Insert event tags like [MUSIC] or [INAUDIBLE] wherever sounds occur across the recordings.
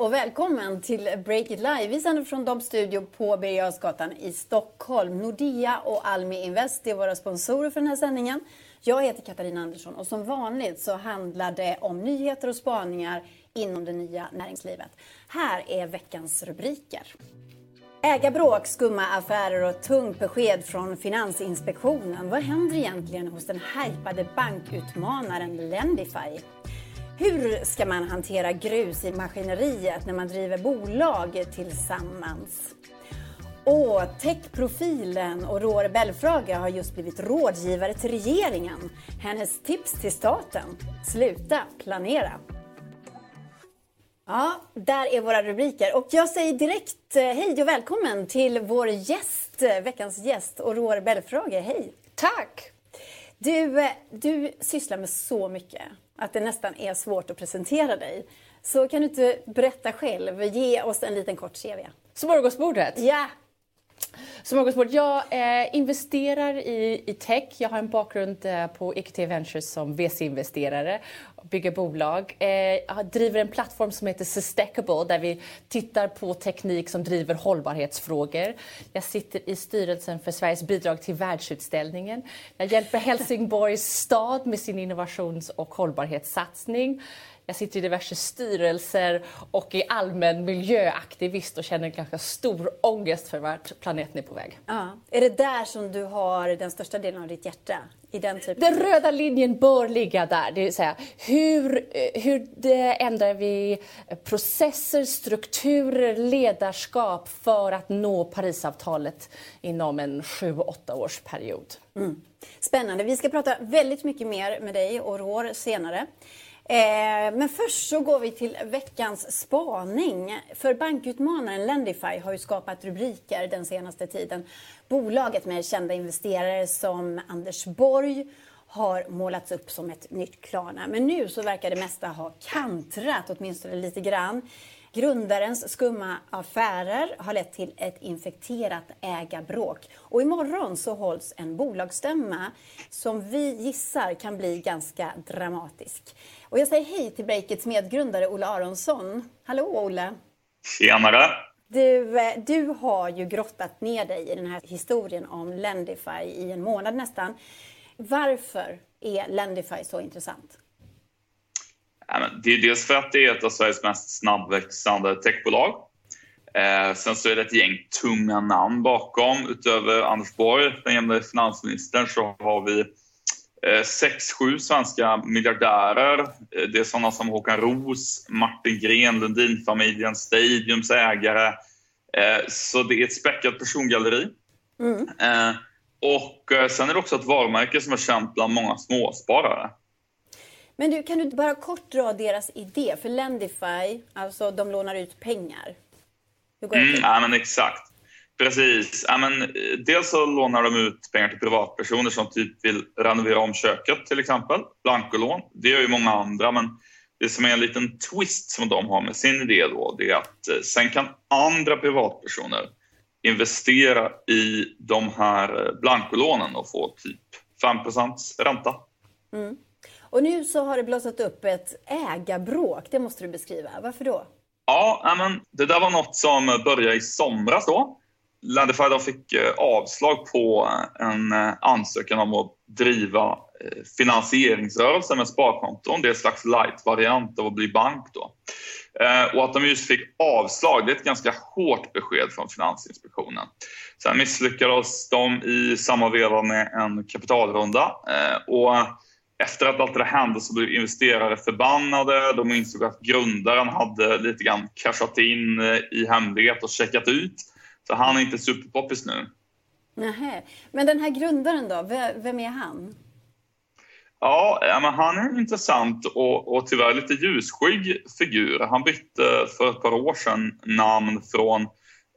och välkommen till Break It Live. Vi sänder från Dobb Studio på Birger i Stockholm. Nordea och Almi Invest är våra sponsorer för den här sändningen. Jag heter Katarina Andersson och som vanligt så handlar det om nyheter och spaningar inom det nya näringslivet. Här är veckans rubriker. Ägarbråk, skumma affärer och tungt besked från Finansinspektionen. Vad händer egentligen hos den hypade bankutmanaren Lendify? Hur ska man hantera grus i maskineriet när man driver bolag tillsammans? Och techprofilen Aurore Belfrage har just blivit rådgivare till regeringen. Hennes tips till staten? Sluta planera. Ja, där är våra rubriker. Och jag säger direkt eh, hej och välkommen till vår gäst, eh, veckans gäst, Aurore Belfrage. Hej! Tack! Du, eh, du sysslar med så mycket att det nästan är svårt att presentera dig. Så kan du inte berätta själv, ge oss en liten kort CV. Smörgåsbordet? Ja! Smörgåsbord. Jag eh, investerar i, i tech. Jag har en bakgrund eh, på EQT Ventures som VC-investerare. Bygger bolag. Eh, jag driver en plattform som heter Sustackable där vi tittar på teknik som driver hållbarhetsfrågor. Jag sitter i styrelsen för Sveriges bidrag till världsutställningen. Jag hjälper Helsingborgs stad med sin innovations och hållbarhetssatsning. Jag sitter i diverse styrelser och är allmän miljöaktivist och känner ganska stor ångest för vart planeten är på väg. Ja. Är det där som du har den största delen av ditt hjärta? I den, typen? den röda linjen bör ligga där, det vill säga hur, hur ändrar vi processer, strukturer, ledarskap för att nå Parisavtalet inom en sju, åtta års period. Mm. Spännande. Vi ska prata väldigt mycket mer med dig och Rår senare. Eh, men först så går vi till veckans spaning. För bankutmanaren Lendify har ju skapat rubriker den senaste tiden. Bolaget med kända investerare som Anders Borg har målats upp som ett nytt Klarna. Men nu så verkar det mesta ha kantrat, åtminstone lite grann. Grundarens skumma affärer har lett till ett infekterat ägarbråk. Och imorgon så hålls en bolagsstämma som vi gissar kan bli ganska dramatisk. Och jag säger hej till Breakits medgrundare Olle Aronsson. Hallå Olle! Tjenare! Du, eh, du har ju grottat ner dig i den här historien om Lendify i en månad nästan. Varför är Lendify så intressant? Det är dels för att det är ett av Sveriges mest snabbväxande techbolag. Eh, sen så är det ett gäng tunga namn bakom. Utöver Anders Borg, den gamla finansministern, så har vi sex, sju svenska miljardärer. Eh, det är sådana som Håkan Roos, Martin Gren, Lundinfamiljen, Stadiums ägare. Eh, så det är ett späckat persongalleri. Mm. Eh, och eh, sen är det också ett varumärke som är känt bland många småsparare. Men du, kan du bara kort dra deras idé? För Lendify, alltså de lånar ut pengar. Hur går det mm, ja, men exakt. Precis. Ja, men, eh, dels så lånar de ut pengar till privatpersoner som typ vill renovera om köket till exempel. Blankolån. Det gör ju många andra men det som är en liten twist som de har med sin idé då det är att eh, sen kan andra privatpersoner investera i de här eh, blankolånen och få typ 5 ränta. Mm. Och nu så har det blossat upp ett ägarbråk. Det måste du beskriva. Varför då? Ja, men det där var något som började i somras då. Landify fick eh, avslag på eh, en eh, ansökan om att driva finansieringsrörelse med sparkonton. Det är en slags light-variant av att bli bank. Då. Och att de just fick avslag, det är ett ganska hårt besked från Finansinspektionen. Sen misslyckades de i samma veva med en kapitalrunda. Och efter att allt det hände så blev investerare förbannade. De insåg att grundaren hade lite grann cashat in i hemlighet och checkat ut. Så han är inte superpoppis nu. Nähä. Men den här grundaren då, vem är han? Ja, men han är en intressant och, och tyvärr lite ljusskygg figur. Han bytte för ett par år sedan namn från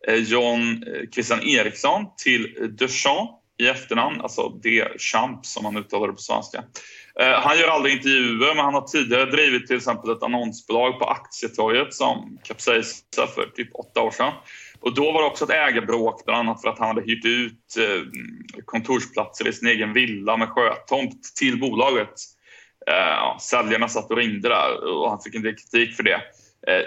eh, John eh, Christian Eriksson till Duchamp i efternamn, alltså D-Champ som han uttalar det på svenska. Eh, han gör aldrig intervjuer, men han har tidigare drivit till exempel ett annonsbolag på Aktietorget som kapsejsade för typ åtta år sedan. Och då var det också ett ägarbråk, bland annat för att han hade hyrt ut eh, kontorsplatser i sin egen villa med sjötomt till bolaget. Eh, säljarna satt och ringde där och han fick en del kritik för det. Eh,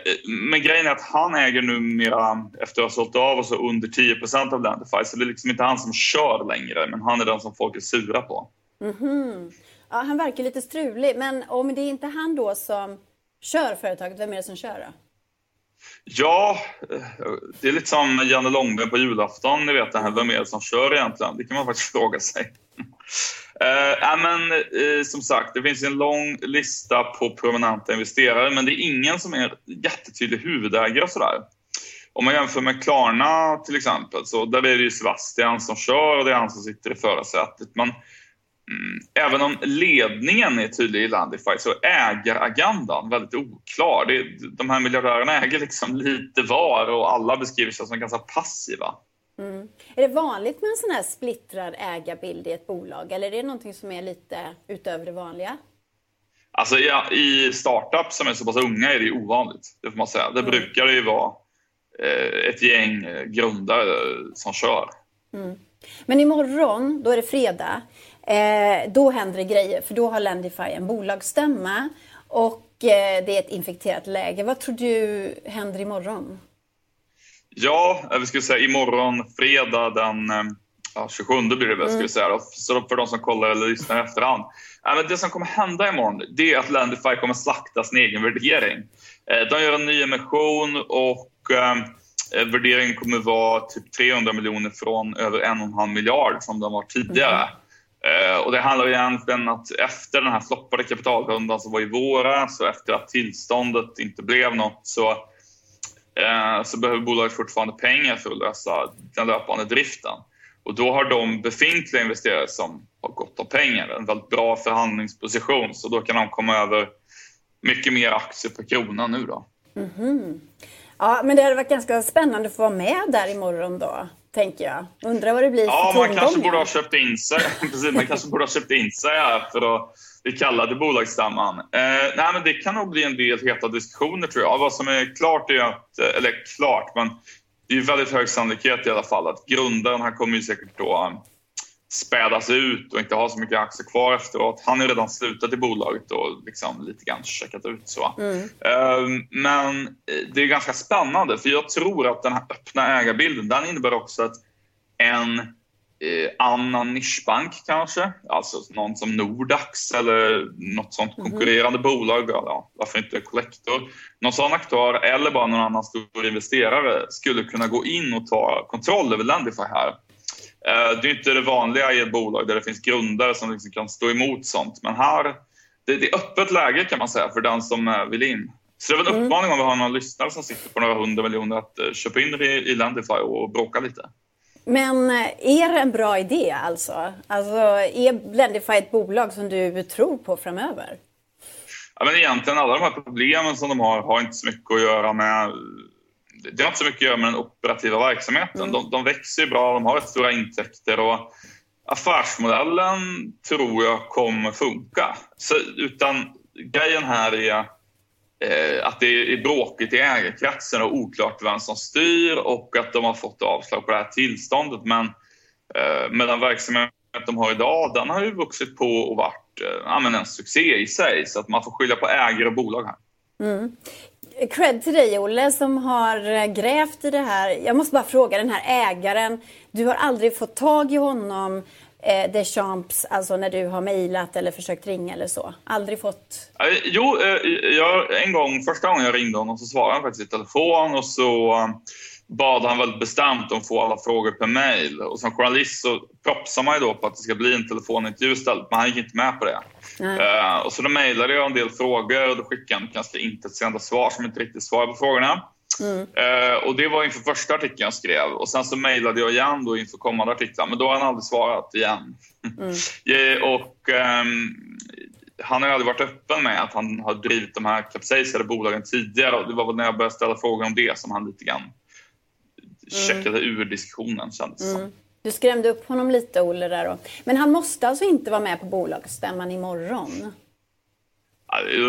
men grejen är att han äger numera, efter att ha sålt av oss, under 10% av Landify, så det är liksom inte han som kör längre, men han är den som folk är sura på. Mm -hmm. Ja, han verkar lite strulig, men om det är inte han då som kör företaget, vem är det som kör då? Ja, eh, det är lite som Janne Långben på julafton, ni vet det här, vem är det som kör egentligen? Det kan man faktiskt [LAUGHS] fråga sig. Eh, men, eh, som sagt, det finns en lång lista på prominenta investerare men det är ingen som är jättetydlig huvudägare och sådär. Om man jämför med Klarna till exempel, så där är det ju Sebastian som kör och det är han som sitter i förarsätet. Men även om ledningen är tydlig i Landify så är ägaragendan väldigt oklar. Det, de här miljardärerna äger liksom lite var och alla beskriver sig som ganska passiva. Mm. Är det vanligt med en sån här splittrad ägarbild i ett bolag eller är det någonting som är lite utöver det vanliga? Alltså ja, i startups som är så pass unga är det ovanligt, det får man säga. Det mm. brukar ju vara eh, ett gäng grundare som kör. Mm. Men imorgon, då är det fredag, eh, då händer det grejer för då har Lendify en bolagsstämma och eh, det är ett infekterat läge. Vad tror du händer imorgon? Ja, vi skulle säga imorgon fredag den eh, ja, 27 blir det väl, mm. säga. Så för de som kollar eller lyssnar i efterhand. Men det som kommer hända imorgon det är att Landify kommer slakta sin egen värdering. Eh, de gör en ny emission och eh, värderingen kommer vara typ 300 miljoner från över en och en halv miljard som den var tidigare. Mm. Eh, och det handlar egentligen att efter den här floppade kapitalrundan som var i våras och efter att tillståndet inte blev något så eh, så behöver bolaget fortfarande pengar för att lösa den löpande driften. Och då har de befintliga investerare som har gott om pengar en väldigt bra förhandlingsposition så då kan de komma över mycket mer aktier per krona nu då. Mm -hmm. Ja, men det hade varit ganska spännande att få vara med där imorgon då, tänker jag. Undrar vad det blir för Ja, man kanske borde ha köpt in sig. [LAUGHS] Precis, man kanske borde ha köpt in sig här för att vi kallade bolagsstämman. Eh, nej, men det kan nog bli en del heta diskussioner tror jag. Vad som är klart är att, eh, eller klart, men det är väldigt hög sannolikhet i alla fall att grundaren han kommer ju säkert då spädas ut och inte ha så mycket aktier kvar efteråt. Han har redan slutat i bolaget och liksom lite grann checkat ut så. Mm. Eh, men det är ganska spännande för jag tror att den här öppna ägarbilden den innebär också att en eh, annan nischbank kanske, alltså någon som Nordax eller något sånt mhm. konkurrerande mm. bolag, ja, varför inte Collector. Någon sån aktör eller bara någon annan stor investerare skulle kunna gå in och ta kontroll över Lendify här. Eh, det är inte det vanliga i ett bolag där det finns grundare som liksom kan stå emot sånt, men här det, är öppet läge kan man säga för den som eh, vill in. Så det är en mm. uppmaning om vi har någon lyssnare som sitter på några hundra miljoner att uh, köpa in i, Lendify och bråka lite. Men eh, är det en bra idé alltså? Alltså är Blendify ett bolag som du tror på framöver? Ja, men egentligen alla de här problemen som de har har inte så mycket att göra med det har inte så mycket att göra med den operativa verksamheten. Mm. De, de växer ju bra, de har rätt stora intäkter och affärsmodellen tror jag kommer funka. Så, utan grejen här är eh, att det är bråkigt i ägarkretsen och oklart vem som styr och att de har fått avslag på det här tillståndet. Men eh, med den verksamhet de har idag, den har ju vuxit på och varit eh, en succé i sig. Så att man får skilja på ägare och bolag här. Mm. Cred till dig Olle som har eh, grävt i det här. Jag måste bara fråga den här ägaren. Du har aldrig fått tag i honom eh, Deschamps, alltså när du har mejlat eller försökt ringa eller så? Aldrig fått? Eh, jo, eh, jag, en gång, första gången jag ringde honom så svarade han faktiskt i telefon och så bad han väldigt bestämt om att få alla frågor per mejl. Och som journalist så propsar man ju då på att det ska bli en telefonintervju istället, men han gick inte med på det. Uh, och så då mejlade jag en del frågor och då skickade han ganska intetsägande svar som inte riktigt svarade på frågorna. Mm. Uh, och det var inför första artikeln jag skrev och sen så mejlade jag igen då inför kommande artiklar men då har han aldrig svarat igen. Mm. [LAUGHS] och um, han har aldrig varit öppen med att han har drivit de här kapsejsade bolagen tidigare och det var väl när jag började ställa frågor om det som han lite grann checkade mm. ur diskussionen kändes det mm. Du skrämde upp honom lite Olle där då. Men han måste alltså inte vara med på bolagsstämman imorgon?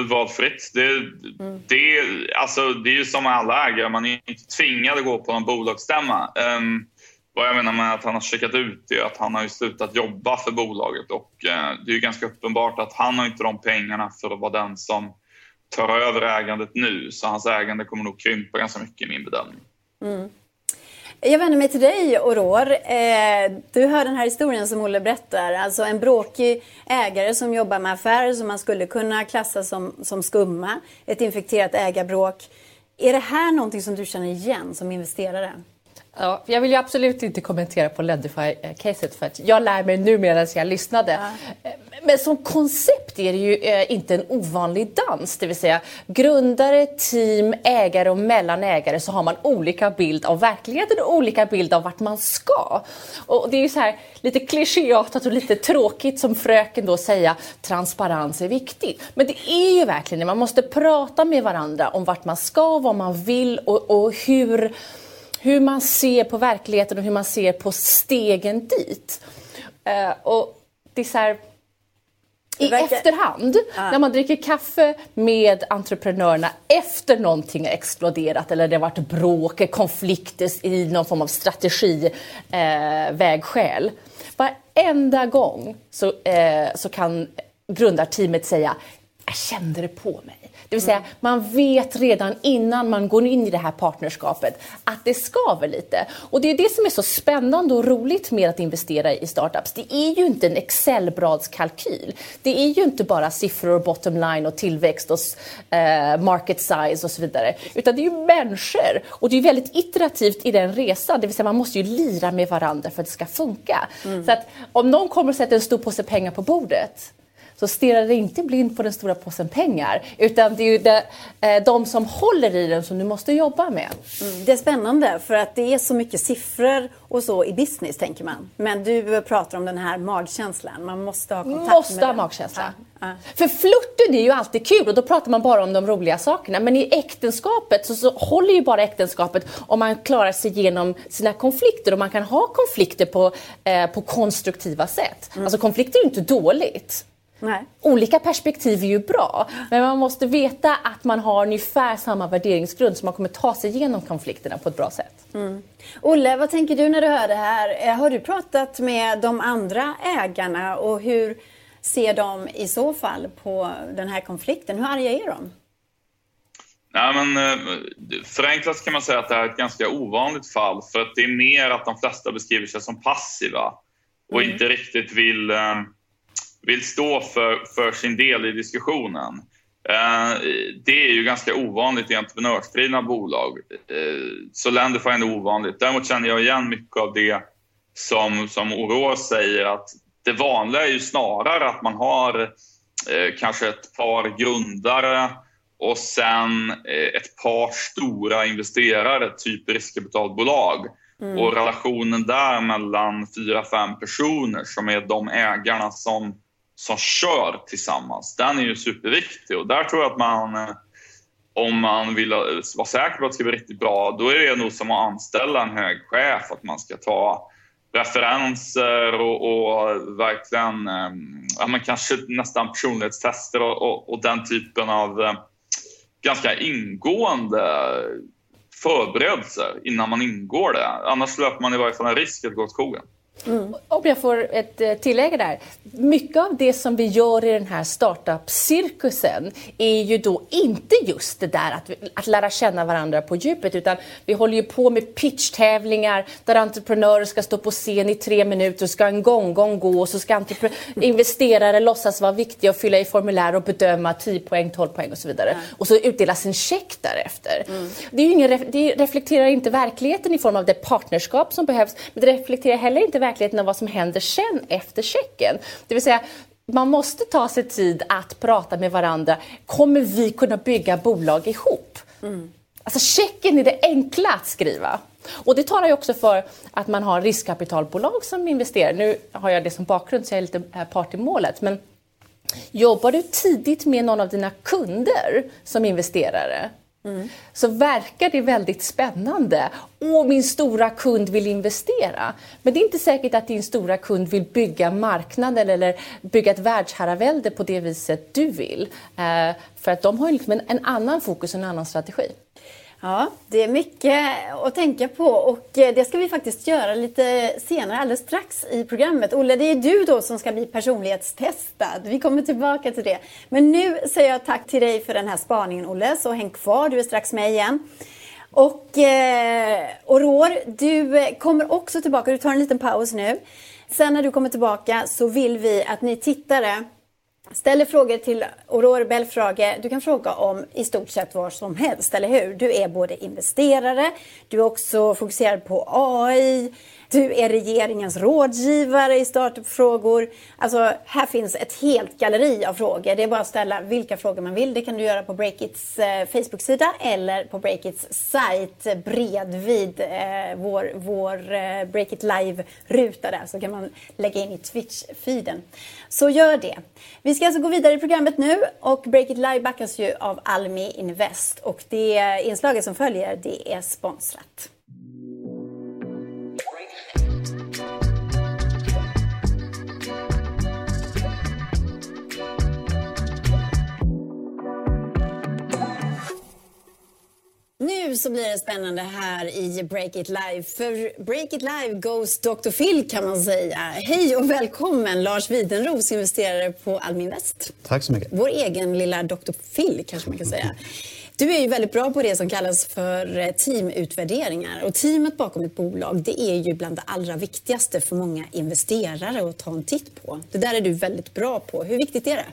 valfritt. Det, mm. det, alltså, det är ju som alla ägare, man är inte tvingad att gå på en bolagsstämma. Um, vad jag menar med att han har checkat ut är att han har slutat jobba för bolaget och uh, det är ganska uppenbart att han har inte de pengarna för att vara den som tar över ägandet nu. Så hans ägande kommer nog krympa ganska mycket i min bedömning. Mm. Jag vänder mig till dig, Aurore. Eh, du hör den här historien som Olle berättar. Alltså en bråkig ägare som jobbar med affärer som man skulle kunna klassa som, som skumma. Ett infekterat ägarbråk. Är det här någonting som du känner igen som investerare? Ja, jag vill ju absolut inte kommentera på Ledify-caset för att jag lär mig nu medan jag lyssnade. Ja. Men som koncept är det ju eh, inte en ovanlig dans, det vill säga grundare, team, ägare och mellanägare så har man olika bild av verkligheten och olika bild av vart man ska. Och det är ju så här lite klichéartat och lite tråkigt som fröken då säga transparens är viktigt. Men det är ju verkligen det, man måste prata med varandra om vart man ska, vad man vill och, och hur hur man ser på verkligheten och hur man ser på stegen dit. Uh, och det är så här, i verkar... efterhand, ah. när man dricker kaffe med entreprenörerna efter någonting har exploderat eller det har varit bråk, konflikter i någon form av strategivägskäl. Eh, Varenda gång så, eh, så kan grundarteamet säga jag kände det på mig. Det vill säga, man vet redan innan man går in i det här partnerskapet att det skaver lite. Och det är det som är så spännande och roligt med att investera i startups. Det är ju inte en Excel-bladskalkyl. Det är ju inte bara siffror, bottom line och tillväxt och eh, market size och så vidare. Utan det är ju människor. Och det är väldigt iterativt i den resan. Det vill säga, man måste ju lira med varandra för att det ska funka. Mm. Så att om någon kommer och sätter en stor påse pengar på bordet så stirra dig inte blind på den stora påsen pengar. Utan det är ju det, eh, de som håller i den som du måste jobba med. Mm, det är spännande för att det är så mycket siffror och så i business tänker man. Men du pratar om den här magkänslan. Man måste ha kontakt måste med ha magkänsla. Ja, ja. För flörten är ju alltid kul och då pratar man bara om de roliga sakerna. Men i äktenskapet så, så håller ju bara äktenskapet om man klarar sig igenom sina konflikter och man kan ha konflikter på, eh, på konstruktiva sätt. Mm. Alltså konflikter är ju inte dåligt. Nej. Olika perspektiv är ju bra, men man måste veta att man har ungefär samma värderingsgrund så man kommer ta sig igenom konflikterna på ett bra sätt. Mm. Olle, vad tänker du när du hör det här? Eh, har du pratat med de andra ägarna och hur ser de i så fall på den här konflikten? Hur arga är de? Ja, men, eh, förenklat kan man säga att det här är ett ganska ovanligt fall för att det är mer att de flesta beskriver sig som passiva och mm. inte riktigt vill eh, vill stå för, för sin del i diskussionen. Eh, det är ju ganska ovanligt i entreprenörsdrivna bolag. Eh, så Lendify är ovanligt. Däremot känner jag igen mycket av det som, som Aurore säger att det vanliga är ju snarare att man har eh, kanske ett par grundare och sen ett par stora investerare, typ riskkapitalbolag. Mm. Och relationen där mellan fyra, fem personer som är de ägarna som som kör tillsammans, den är ju superviktig och där tror jag att man eh, om man vill vara säker på att det ska bli riktigt bra, då är det nog som att anställa en hög chef, att man ska ta referenser och, och verkligen, eh, ja, men kanske nästan personlighetstester och, och, och den typen av eh, ganska ingående förberedelser innan man ingår det. Annars löper man i varje fall en risk att gå åt skogen. Mm. Om jag får ett eh, tillägg där. Mycket av det som vi gör i den här startup-cirkusen är ju då inte just det där att, att lära känna varandra på djupet utan vi håller ju på med pitchtävlingar där entreprenörer ska stå på scen i tre minuter och ska en gång gå och så ska [LAUGHS] investerare låtsas vara viktiga och fylla i formulär och bedöma 10 poäng, 12 poäng och så vidare. Mm. Och så utdelas en check därefter. Mm. Det, ingen, det reflekterar inte verkligheten i form av det partnerskap som behövs men det reflekterar heller inte verkligheten av vad som händer sen efter checken. Det vill säga, man måste ta sig tid att prata med varandra. Kommer vi kunna bygga bolag ihop? Mm. Alltså checken är det enkla att skriva. Och det talar ju också för att man har riskkapitalbolag som investerar. Nu har jag det som bakgrund så jag är lite eh, part i målet. Men jobbar du tidigt med någon av dina kunder som investerare Mm. så verkar det väldigt spännande. Åh, min stora kund vill investera. Men det är inte säkert att din stora kund vill bygga marknaden eller bygga ett världsherravälde på det viset du vill. Eh, för att de har liksom en, en annan fokus och en annan strategi. Ja, det är mycket att tänka på och eh, det ska vi faktiskt göra lite senare, alldeles strax i programmet. Olle, det är du då som ska bli personlighetstestad. Vi kommer tillbaka till det. Men nu säger jag tack till dig för den här spaningen, Olle, så häng kvar, du är strax med igen. Och eh, Aurore, du eh, kommer också tillbaka, du tar en liten paus nu. Sen när du kommer tillbaka så vill vi att ni tittare ställer frågor till Aurore Belfrage. Du kan fråga om i stort sett vad som helst, eller hur? Du är både investerare, du är också fokuserad på AI, du är regeringens rådgivare i startupfrågor. Alltså, här finns ett helt galleri av frågor. Det är bara att ställa vilka frågor man vill. Det kan du göra på Breakits eh, Facebook-sida eller på Breakits sajt bredvid eh, vår, vår eh, Breakit Live-ruta där. Så kan man lägga in i Twitch-feeden. Så gör det. Vi ska alltså gå vidare i programmet nu och Breakit Live backas ju av Almi Invest och det inslaget som följer det är sponsrat. Nu så blir det spännande här i Break It Live. För Break It Live goes Dr. Phil kan man säga. Hej och välkommen Lars Widenros, investerare på Alminvest. Tack så mycket. Vår egen lilla Dr. Phil kanske man kan säga. Du är ju väldigt bra på det som kallas för eh, teamutvärderingar. Och teamet bakom ett bolag det är ju bland det allra viktigaste för många investerare att ta en titt på. Det där är du väldigt bra på. Hur viktigt är det?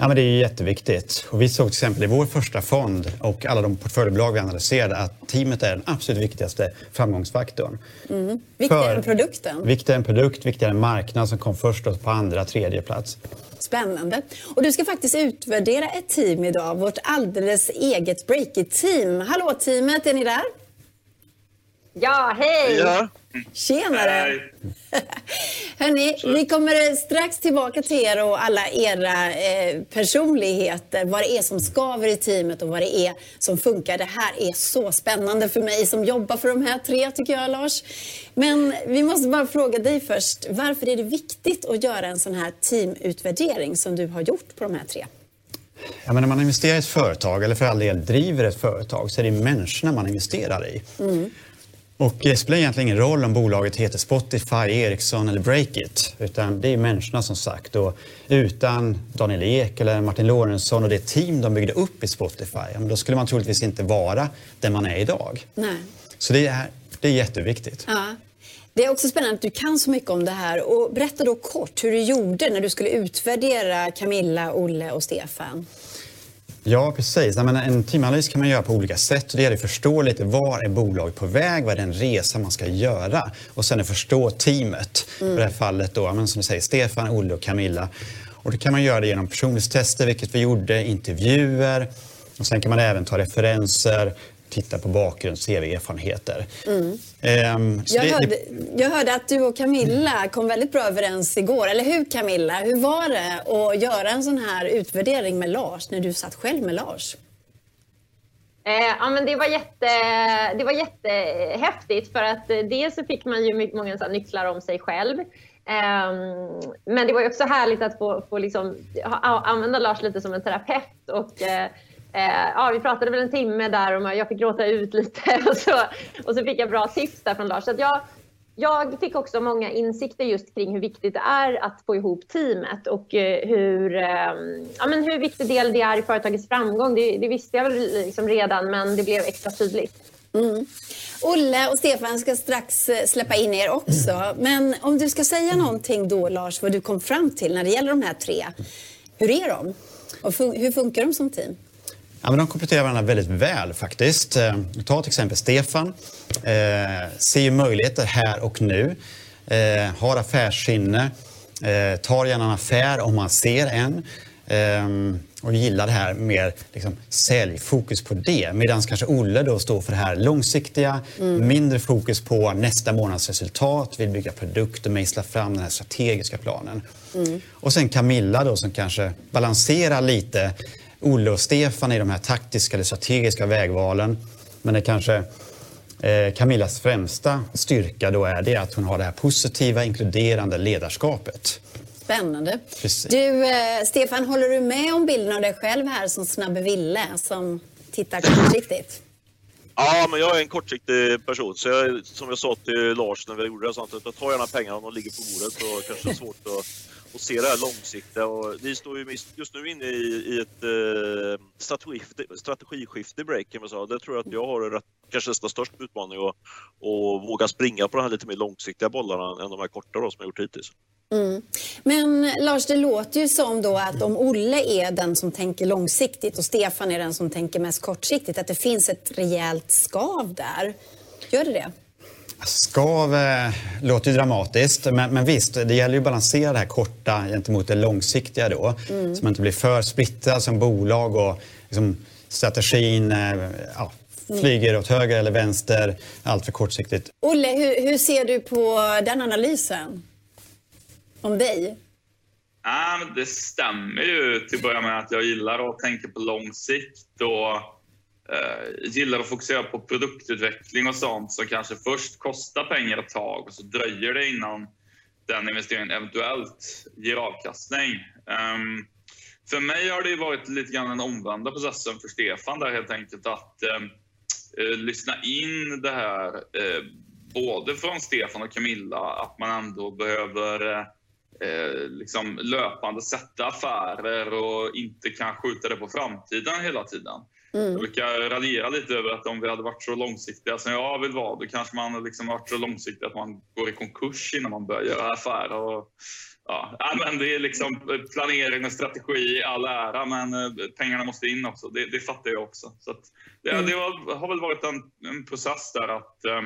Ja, men det är jätteviktigt. Och vi såg till exempel i vår första fond och alla de portföljbolag vi analyserade att teamet är den absolut viktigaste framgångsfaktorn. Mm. Viktigare än produkten? Viktigare än produkt, viktigare än marknad som kom först och på andra, tredje plats. Spännande. Och du ska faktiskt utvärdera ett team idag, vårt alldeles eget Breakit-team. Hallå teamet, är ni där? Ja, hej! Ja. Tjenare! [LAUGHS] Hörni, vi kommer strax tillbaka till er och alla era eh, personligheter. Vad det är som skaver i teamet och vad det är som funkar. Det här är så spännande för mig som jobbar för de här tre, tycker jag, Lars. Men vi måste bara fråga dig först. Varför är det viktigt att göra en sån här teamutvärdering som du har gjort på de här tre? Ja, men när man investerar i ett företag, eller för all del driver ett företag, så är det människorna man investerar i. Mm. Och det spelar egentligen ingen roll om bolaget heter Spotify, Ericsson eller Breakit. Utan det är människorna som sagt. Och utan Daniel Ek eller Martin Lorentzon och det team de byggde upp i Spotify, då skulle man troligtvis inte vara där man är idag. Nej. Så det är, det är jätteviktigt. Ja. Det är också spännande att du kan så mycket om det här. Och berätta då kort hur du gjorde när du skulle utvärdera Camilla, Olle och Stefan. Ja, precis. Nej, men en teamanalys kan man göra på olika sätt. Det gäller att förstå lite var är bolaget på väg, vad är den resa man ska göra och sen att förstå teamet. Mm. I det här fallet då, som du säger, Stefan, Olle och Camilla. Och då kan man göra det genom personlighetstester, vilket vi gjorde, intervjuer. Och sen kan man även ta referenser, titta på bakgrund, CV-erfarenheter. Mm. Um, jag, det, hörde, jag hörde att du och Camilla kom väldigt bra överens igår. Eller hur Camilla? Hur var det att göra en sån här utvärdering med Lars när du satt själv med Lars? Eh, ja, men det, var jätte, det var jättehäftigt för att eh, dels så fick man ju mycket, många så nycklar om sig själv. Eh, men det var också härligt att få, få liksom, använda Lars lite som en terapeut och eh, Eh, ja, vi pratade väl en timme där och jag fick gråta ut lite [LAUGHS] och så, och så fick jag bra tips där från Lars. Så jag, jag fick också många insikter just kring hur viktigt det är att få ihop teamet och eh, hur, eh, ja, men hur viktig del det är i företagets framgång. Det, det visste jag väl liksom redan, men det blev extra tydligt. Mm. Olle och Stefan ska strax eh, släppa in er också. Men om du ska säga någonting då, Lars, vad du kom fram till när det gäller de här tre. Hur är de? Och fun hur funkar de som team? Ja, men de kompletterar varandra väldigt väl faktiskt. Eh, ta till exempel Stefan. Eh, ser möjligheter här och nu. Eh, har affärssinne. Eh, tar gärna en affär om man ser en. Eh, och gillar det här med liksom, säljfokus på det. Medan kanske Olle då står för det här långsiktiga, mm. mindre fokus på nästa månads resultat, vill bygga produkter, mejsla fram den här strategiska planen. Mm. Och sen Camilla då som kanske balanserar lite Olle och Stefan i de här taktiska eller strategiska vägvalen. Men det kanske eh, Camillas främsta styrka då är det att hon har det här positiva, inkluderande ledarskapet. Spännande. Precis. Du, eh, Stefan, håller du med om bilden av dig själv här som Snabbe Ville som tittar kortsiktigt? Ja, men jag är en kortsiktig person. Så jag, som jag sa till Lars när vi gjorde det, så att jag tar gärna pengarna om de ligger på bordet. Så kanske det är svårt att, och se det här långsiktiga. Och vi står ju just nu inne i, i ett eh, strategiskifte, strategiskifte i breaken. Så där tror jag att jag har rätt, kanske nästan störst utmaning att, att våga springa på de här lite mer långsiktiga bollarna än de här korta då, som jag gjort hittills. Mm. Men Lars, det låter ju som då att om Olle är den som tänker långsiktigt och Stefan är den som tänker mest kortsiktigt, att det finns ett rejält skav där. Gör det det? Skav eh, låter ju dramatiskt, men, men, visst, det gäller ju att balansera det här korta gentemot det långsiktiga då. Mm. Så man inte blir för splittrad som bolag och liksom, strategin eh, ja, flyger åt höger eller vänster allt för kortsiktigt. Olle, hur, hur ser du på den analysen? om dig? Ja, det stämmer ju till att börja med att jag gillar att tänka på lång sikt och Eh, gillar att fokusera på produktutveckling och sånt som kanske först kostar pengar ett tag och så dröjer det innan den investeringen eventuellt ger avkastning. Um, för mig har det varit lite grann den omvända processen för Stefan där helt enkelt att ehm, eh, lyssna in det här eh, både från Stefan och Camilla att man ändå behöver eh, liksom löpande sätta affärer och inte kan skjuta det på framtiden hela tiden. Mm. Jag brukar raljera lite över att om vi hade varit så långsiktiga som jag vill vara, då kanske man liksom varit så långsiktig att man går i konkurs innan man börjar göra affärer. Och, ja, men det är liksom planering och strategi i all ära, men eh, pengarna måste in också. Det, det fattar jag också. Så det, mm. det har, har, väl varit en, en process där att eh,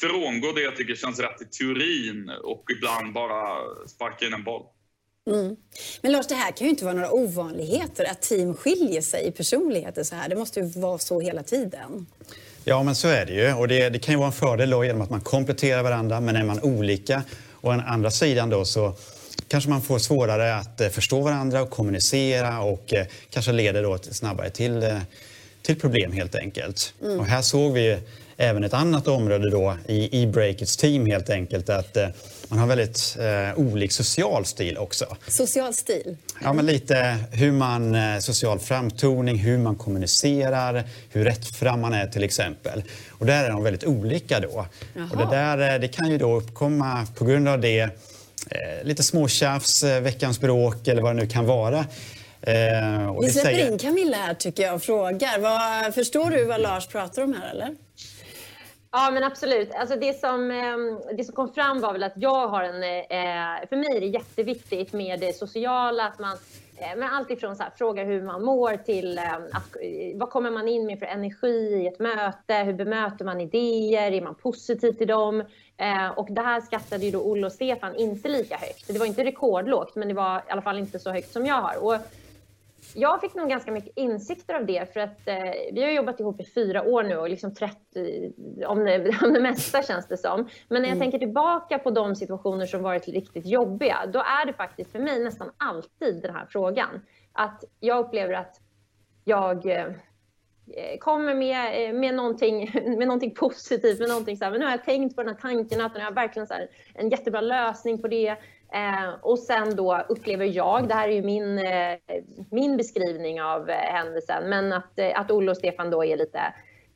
frångå det jag tycker känns rätt i teorin och ibland bara sparka in en boll. Mm. Men Lars, det här kan ju inte vara några ovanligheter att team skiljer sig i personligheter så här. Det måste ju vara så hela tiden. Ja, men så är det ju. Och det, det kan ju vara en fördel då genom att man kompletterar varandra, men är man olika å den andra sidan då så kanske man får svårare att eh, förstå varandra och kommunicera och eh, kanske leder då snabbare till, eh, till problem helt enkelt. Mm. Och här såg vi även ett annat område då i, Breakits team helt enkelt. Att eh, man har väldigt eh, olik social stil också. Social stil? Ja, men lite hur man, eh, social framtoning, hur man kommunicerar, hur rättfram man är till exempel. Och där är de väldigt olika då. Jaha. Och det, där, eh, det kan ju då uppkomma på grund av det eh, lite småtjafs, eh, veckans bråk eller vad det nu kan vara. Eh, Vi släpper säger... in Camilla här tycker jag och frågar. Vad, förstår du vad Lars pratar om här eller? Ja, men absolut. Alltså det, som, ehm, det som kom fram var väl att jag har en... Eh, för mig är det jätteviktigt med det sociala, att man eh, men allt ifrån så här, fråga hur man mår till ehm, att, eh, vad kommer man in med för energi i ett möte? Hur bemöter man idéer? Är man positiv till dem? Och det här skattade ju då Olle och Stefan inte lika högt. Det var inte rekordlågt, men det var i alla fall inte så högt som jag har. Och jag fick nog ganska mycket insikter av det för att eh, vi har jobbat ihop i fyra år nu och liksom 30, om det, [LAUGHS] om det mesta känns det som. Men när jag mm. tänker tillbaka på de situationer som varit riktigt jobbiga, då är det faktiskt för mig nästan alltid den här frågan. Att jag upplever att jag eh, Eh, kommer med, eh, med, någonting, [LAUGHS] med någonting positivt, med någonting så här, men nu har jag tänkt på den här tanken, att nu har jag verkligen så här, en jättebra lösning på det. Eh, och sen då upplever jag, det här är ju min, eh, min beskrivning av eh, händelsen, men att, eh, att Olle och Stefan då är lite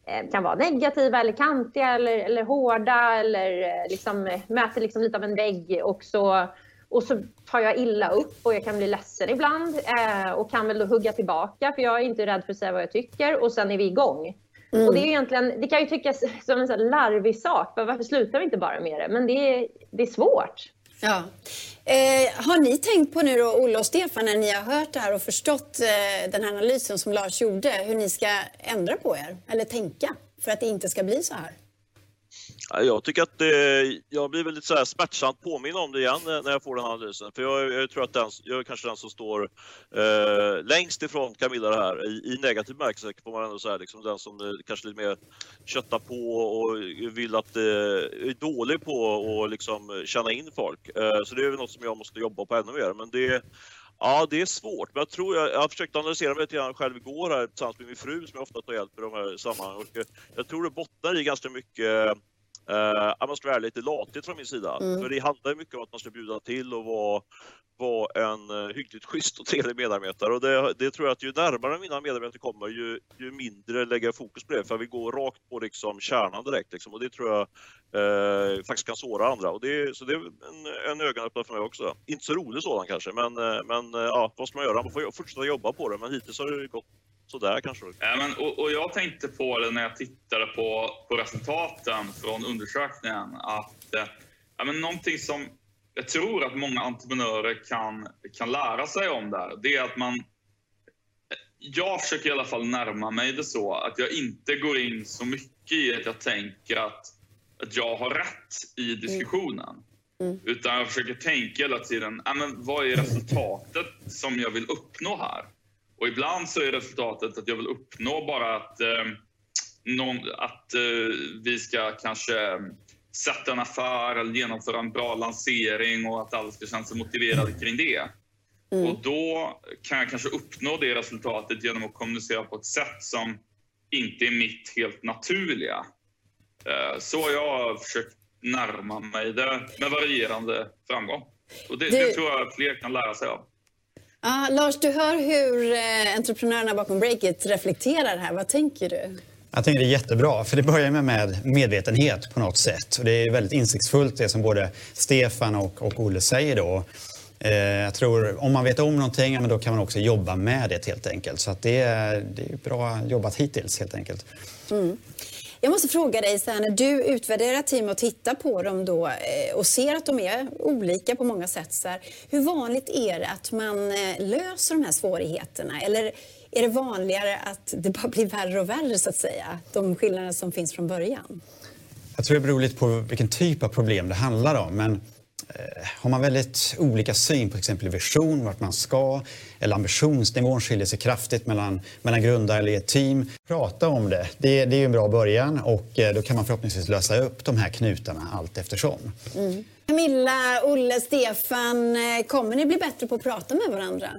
eh, kan vara negativa eller kantiga eller, eller hårda eller eh, liksom, eh, möter liksom lite av en vägg och så, och så tar jag illa upp och jag kan bli ledsen ibland och kan väl då hugga tillbaka för jag är inte rädd för att säga vad jag tycker och sen är vi igång. Mm. Och det, är egentligen, det kan ju tyckas [LAUGHS] som en sån larvig sak, varför slutar vi inte bara med det? Men det är, det är svårt. Ja. Eh, har ni tänkt på nu då, Olle och Stefan, när ni har hört det här och förstått eh, den här analysen som Lars gjorde, hur ni ska ändra på er eller tänka för att det inte ska bli så här? Jag tycker att det, jag blir väldigt så här smärtsamt påminn om det igen eh, när jag får den här analysen. För jag, jag tror att den, jag är kanske den som står eh, längst ifrån Camilla det här i, i negativ bemärkelse får man ändå säga. Liksom den som eh, kanske lite mer köttar på och vill att eh, är dålig på att liksom känna in folk. Eh, så det är väl något som jag måste jobba på ännu mer. Men det Ja, det är svårt, men jag tror jag, jag har försökt analysera mig lite grann själv igår här tillsammans med min fru som jag ofta tar hjälp i de här sammanhangen. Jag tror det bottnar i ganska mycket eh, man ska vara lite latigt från min sida. Mm. För det handlar mycket om att man ska bjuda till och vara vara en uh, hyggligt schysst och trevlig medarbetare och det, det, tror jag att ju närmare mina medarbetare kommer ju, ju mindre lägger jag fokus på det för vi går rakt på liksom kärnan direkt liksom, och det tror jag eh, faktiskt kan såra andra och det, så det är en, en ögonöppnare för mig också. Inte så rolig sådan kanske men, men ja, vad ska man göra? Man får fortsätta jobba på det men hittills har det gått sådär kanske. Ja, men, och, och jag tänkte på det när jag tittade på, på resultaten från undersökningen att eh, ja, men någonting som jag tror att många entreprenörer kan, kan lära sig om där, det är att man... Jag försöker i alla fall närma mig det så att jag inte går in så mycket i att jag tänker att, att jag har rätt i diskussionen. Mm. mm. Utan jag försöker tänka hela tiden, men vad är resultatet som jag vill uppnå här? Och ibland så är resultatet att jag vill uppnå bara att, eh, någon, att eh, vi ska kanske sätta en affär eller genomföra en bra lansering och att alla ska känna sig motiverade kring det. Mm. Och då kan jag kanske uppnå det resultatet genom att kommunicera på ett sätt som inte är mitt helt naturliga. Eh, så har jag försökt närma mig det med varierande framgång. Och det, du... det tror jag fler kan lära sig av. Ah, Lars, du hör hur eh, entreprenörerna bakom Breakit reflekterar här. Vad tänker du? Jag tänker det är jättebra, för det börjar med, med medvetenhet på något sätt. Och det är väldigt insiktsfullt det som både Stefan och, och Olle säger då. Eh, jag tror om man vet om någonting, men då kan man också jobba med det helt enkelt. Så att det, är, det är bra jobbat hittills helt enkelt. Mm. Jag måste fråga dig, så här, när du utvärderar team och tittar på dem då eh, och ser att de är olika på många sätt. Så här, hur vanligt är det att man eh, löser de här svårigheterna? Eller är det vanligare att det bara blir värre och värre så att säga? De skillnader som finns från början? Jag tror det beror lite på vilken typ av problem det handlar om. Men Eh, har man väldigt olika syn på exempel vision, vart man ska eller ambitionsnivån skiljer sig kraftigt mellan, mellan grundare eller ett team. Prata om det. det. Det är en bra början och eh, då kan man förhoppningsvis lösa upp de här knutarna allt eftersom. Mm. Camilla, Olle, Stefan, eh, kommer ni bli bättre på att prata med varandra?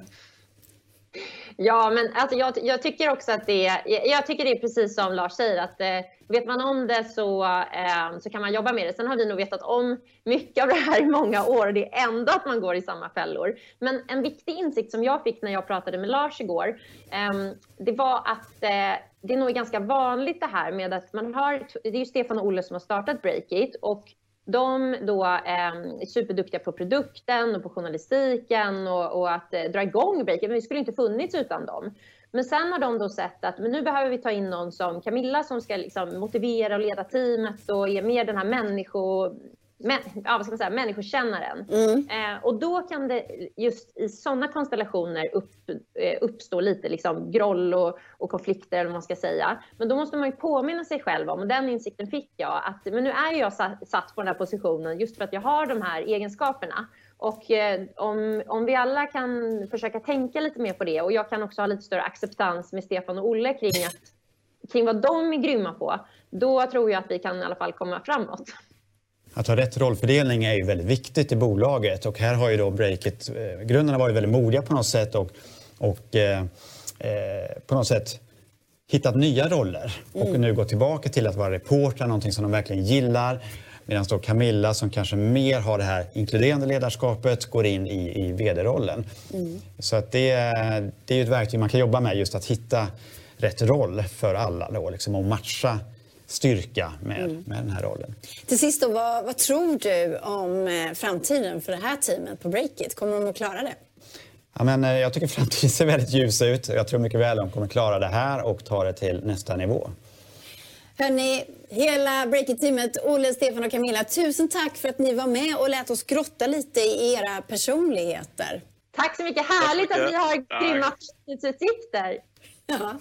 Ja, men alltså jag, jag, tycker också att det är, jag tycker det är precis som Lars säger att eh, vet man om det så, eh, så kan man jobba med det. Sen har vi nog vetat om mycket av det här i många år och det är ändå att man går i samma fällor. Men en viktig insikt som jag fick när jag pratade med Lars igår, eh, det var att eh, det är nog ganska vanligt det här med att man har, det är ju Stefan och Olle som har startat Breakit och de då är superduktiga på produkten och på journalistiken och, och att eh, dra igång Breaker, men vi skulle inte funnits utan dem. Men sen har de då sett att men nu behöver vi ta in någon som Camilla som ska liksom motivera och leda teamet och är mer den här människo, men, ja, vad ska man säga, människokännaren. Mm. Eh, och då kan det just i sådana konstellationer upp, eh, uppstå lite liksom groll och, och, konflikter, eller man ska säga. Men då måste man ju påminna sig själv om, och den insikten fick jag, att men nu är jag satt, satt på den här positionen just för att jag har de här egenskaperna. Och eh, om, om vi alla kan försöka tänka lite mer på det och jag kan också ha lite större acceptans med Stefan och Olle kring, att, kring vad de är grymma på, då tror jag att vi kan i alla fall komma framåt. Att ha rätt rollfördelning är ju väldigt viktigt i bolaget och här har ju då Breakit, eh, grundarna varit väldigt modiga på något sätt och, och eh, eh, på något sätt hittat nya roller och mm. nu gått tillbaka till att vara reporter, någonting som de verkligen gillar. Medan då Camilla som kanske mer har det här inkluderande ledarskapet går in i, i vd-rollen. Mm. Så att det, det är ett verktyg man kan jobba med just att hitta rätt roll för alla då, liksom, och matcha styrka med, mm. med den här rollen. Till sist, då, vad, vad tror du om eh, framtiden för det här teamet på Breakit? Kommer de att klara det? Ja, men, eh, jag tycker framtiden ser väldigt ljus ut. Jag tror mycket väl de kommer klara det här och ta det till nästa nivå. Hörni, hela Breakit-teamet, Olle, Stefan och Camilla, tusen tack för att ni var med och lät oss grotta lite i era personligheter. Tack så mycket. Härligt att ni har grymma framtidsutsikter. Ja.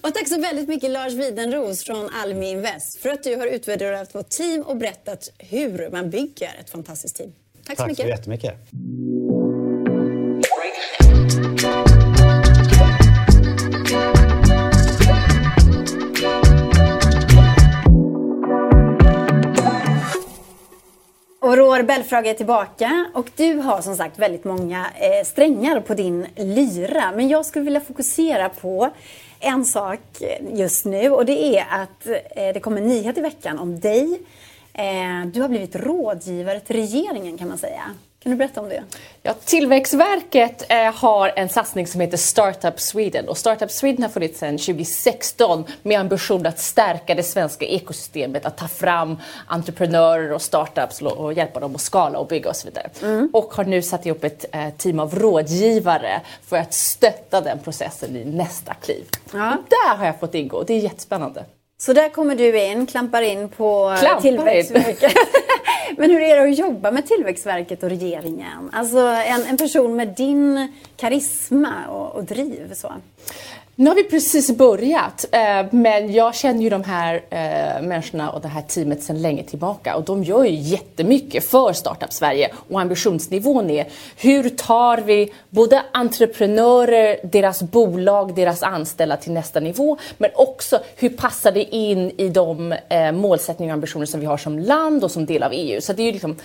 Och tack så väldigt mycket Lars Widenros från Almi Invest för att du har utvärderat vårt team och berättat hur man bygger ett fantastiskt team. Tack så tack mycket. Tack så jättemycket. Och Roar Belfrage är tillbaka och du har som sagt väldigt många eh, strängar på din lyra. Men jag skulle vilja fokusera på en sak just nu och det är att eh, det kommer en nyhet i veckan om dig Eh, du har blivit rådgivare till regeringen kan man säga. Kan du berätta om det? Ja, Tillväxtverket eh, har en satsning som heter Startup Sweden. Och Startup Sweden har funnits sedan 2016 med ambition att stärka det svenska ekosystemet, att ta fram entreprenörer och startups och hjälpa dem att skala och bygga och så vidare. Mm. Och har nu satt ihop ett eh, team av rådgivare för att stötta den processen i nästa kliv. Ja. Och där har jag fått ingå. Det är jättespännande. Så där kommer du in, klampar in på klampar Tillväxtverket. [LAUGHS] Men hur är det att jobba med Tillväxtverket och regeringen? Alltså en, en person med din karisma och, och driv. Så. Nu har vi precis börjat, eh, men jag känner ju de här eh, människorna och det här teamet sedan länge tillbaka och de gör ju jättemycket för Startup Sverige och ambitionsnivån är hur tar vi både entreprenörer, deras bolag, deras anställda till nästa nivå men också hur passar det in i de eh, målsättningar och ambitioner som vi har som land och som del av EU. Så det är ju liksom,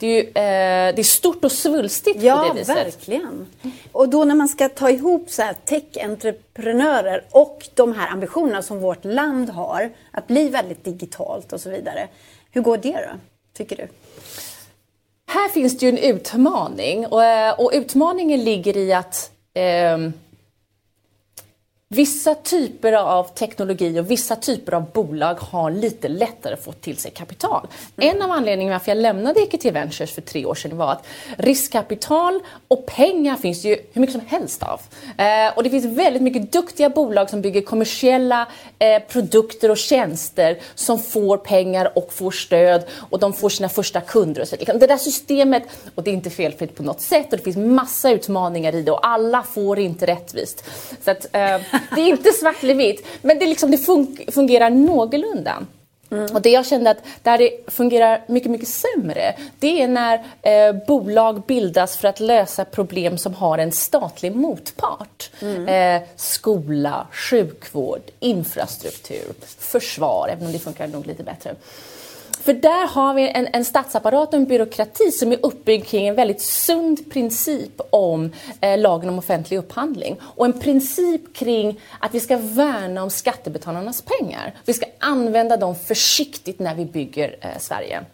det är, ju, eh, det är stort och svulstigt ja, på det viset. Ja, verkligen. Och då när man ska ta ihop så här tech-entreprenörer och de här ambitionerna som vårt land har att bli väldigt digitalt och så vidare. Hur går det då, tycker du? Här finns det ju en utmaning och, eh, och utmaningen ligger i att eh, Vissa typer av teknologi och vissa typer av bolag har lite lättare att få till sig kapital. Mm. En av anledningarna varför jag lämnade EQT Ventures för tre år sedan var att riskkapital och pengar finns ju hur mycket som helst av. Eh, och det finns väldigt mycket duktiga bolag som bygger kommersiella eh, produkter och tjänster som får pengar och får stöd och de får sina första kunder. Och så. Det där systemet, och det är inte felfritt på något sätt och det finns massa utmaningar i det och alla får inte rättvist. Så att, eh, det är inte svart eller vitt, men det, liksom, det fun fungerar någorlunda. Mm. Och det jag kände att där det fungerar mycket, mycket sämre, det är när eh, bolag bildas för att lösa problem som har en statlig motpart. Mm. Eh, skola, sjukvård, infrastruktur, försvar, även om det funkar nog lite bättre. För där har vi en, en statsapparat och en byråkrati som är uppbyggd kring en väldigt sund princip om eh, lagen om offentlig upphandling. Och en princip kring att vi ska värna om skattebetalarnas pengar. Vi ska använda dem försiktigt när vi bygger eh, Sverige.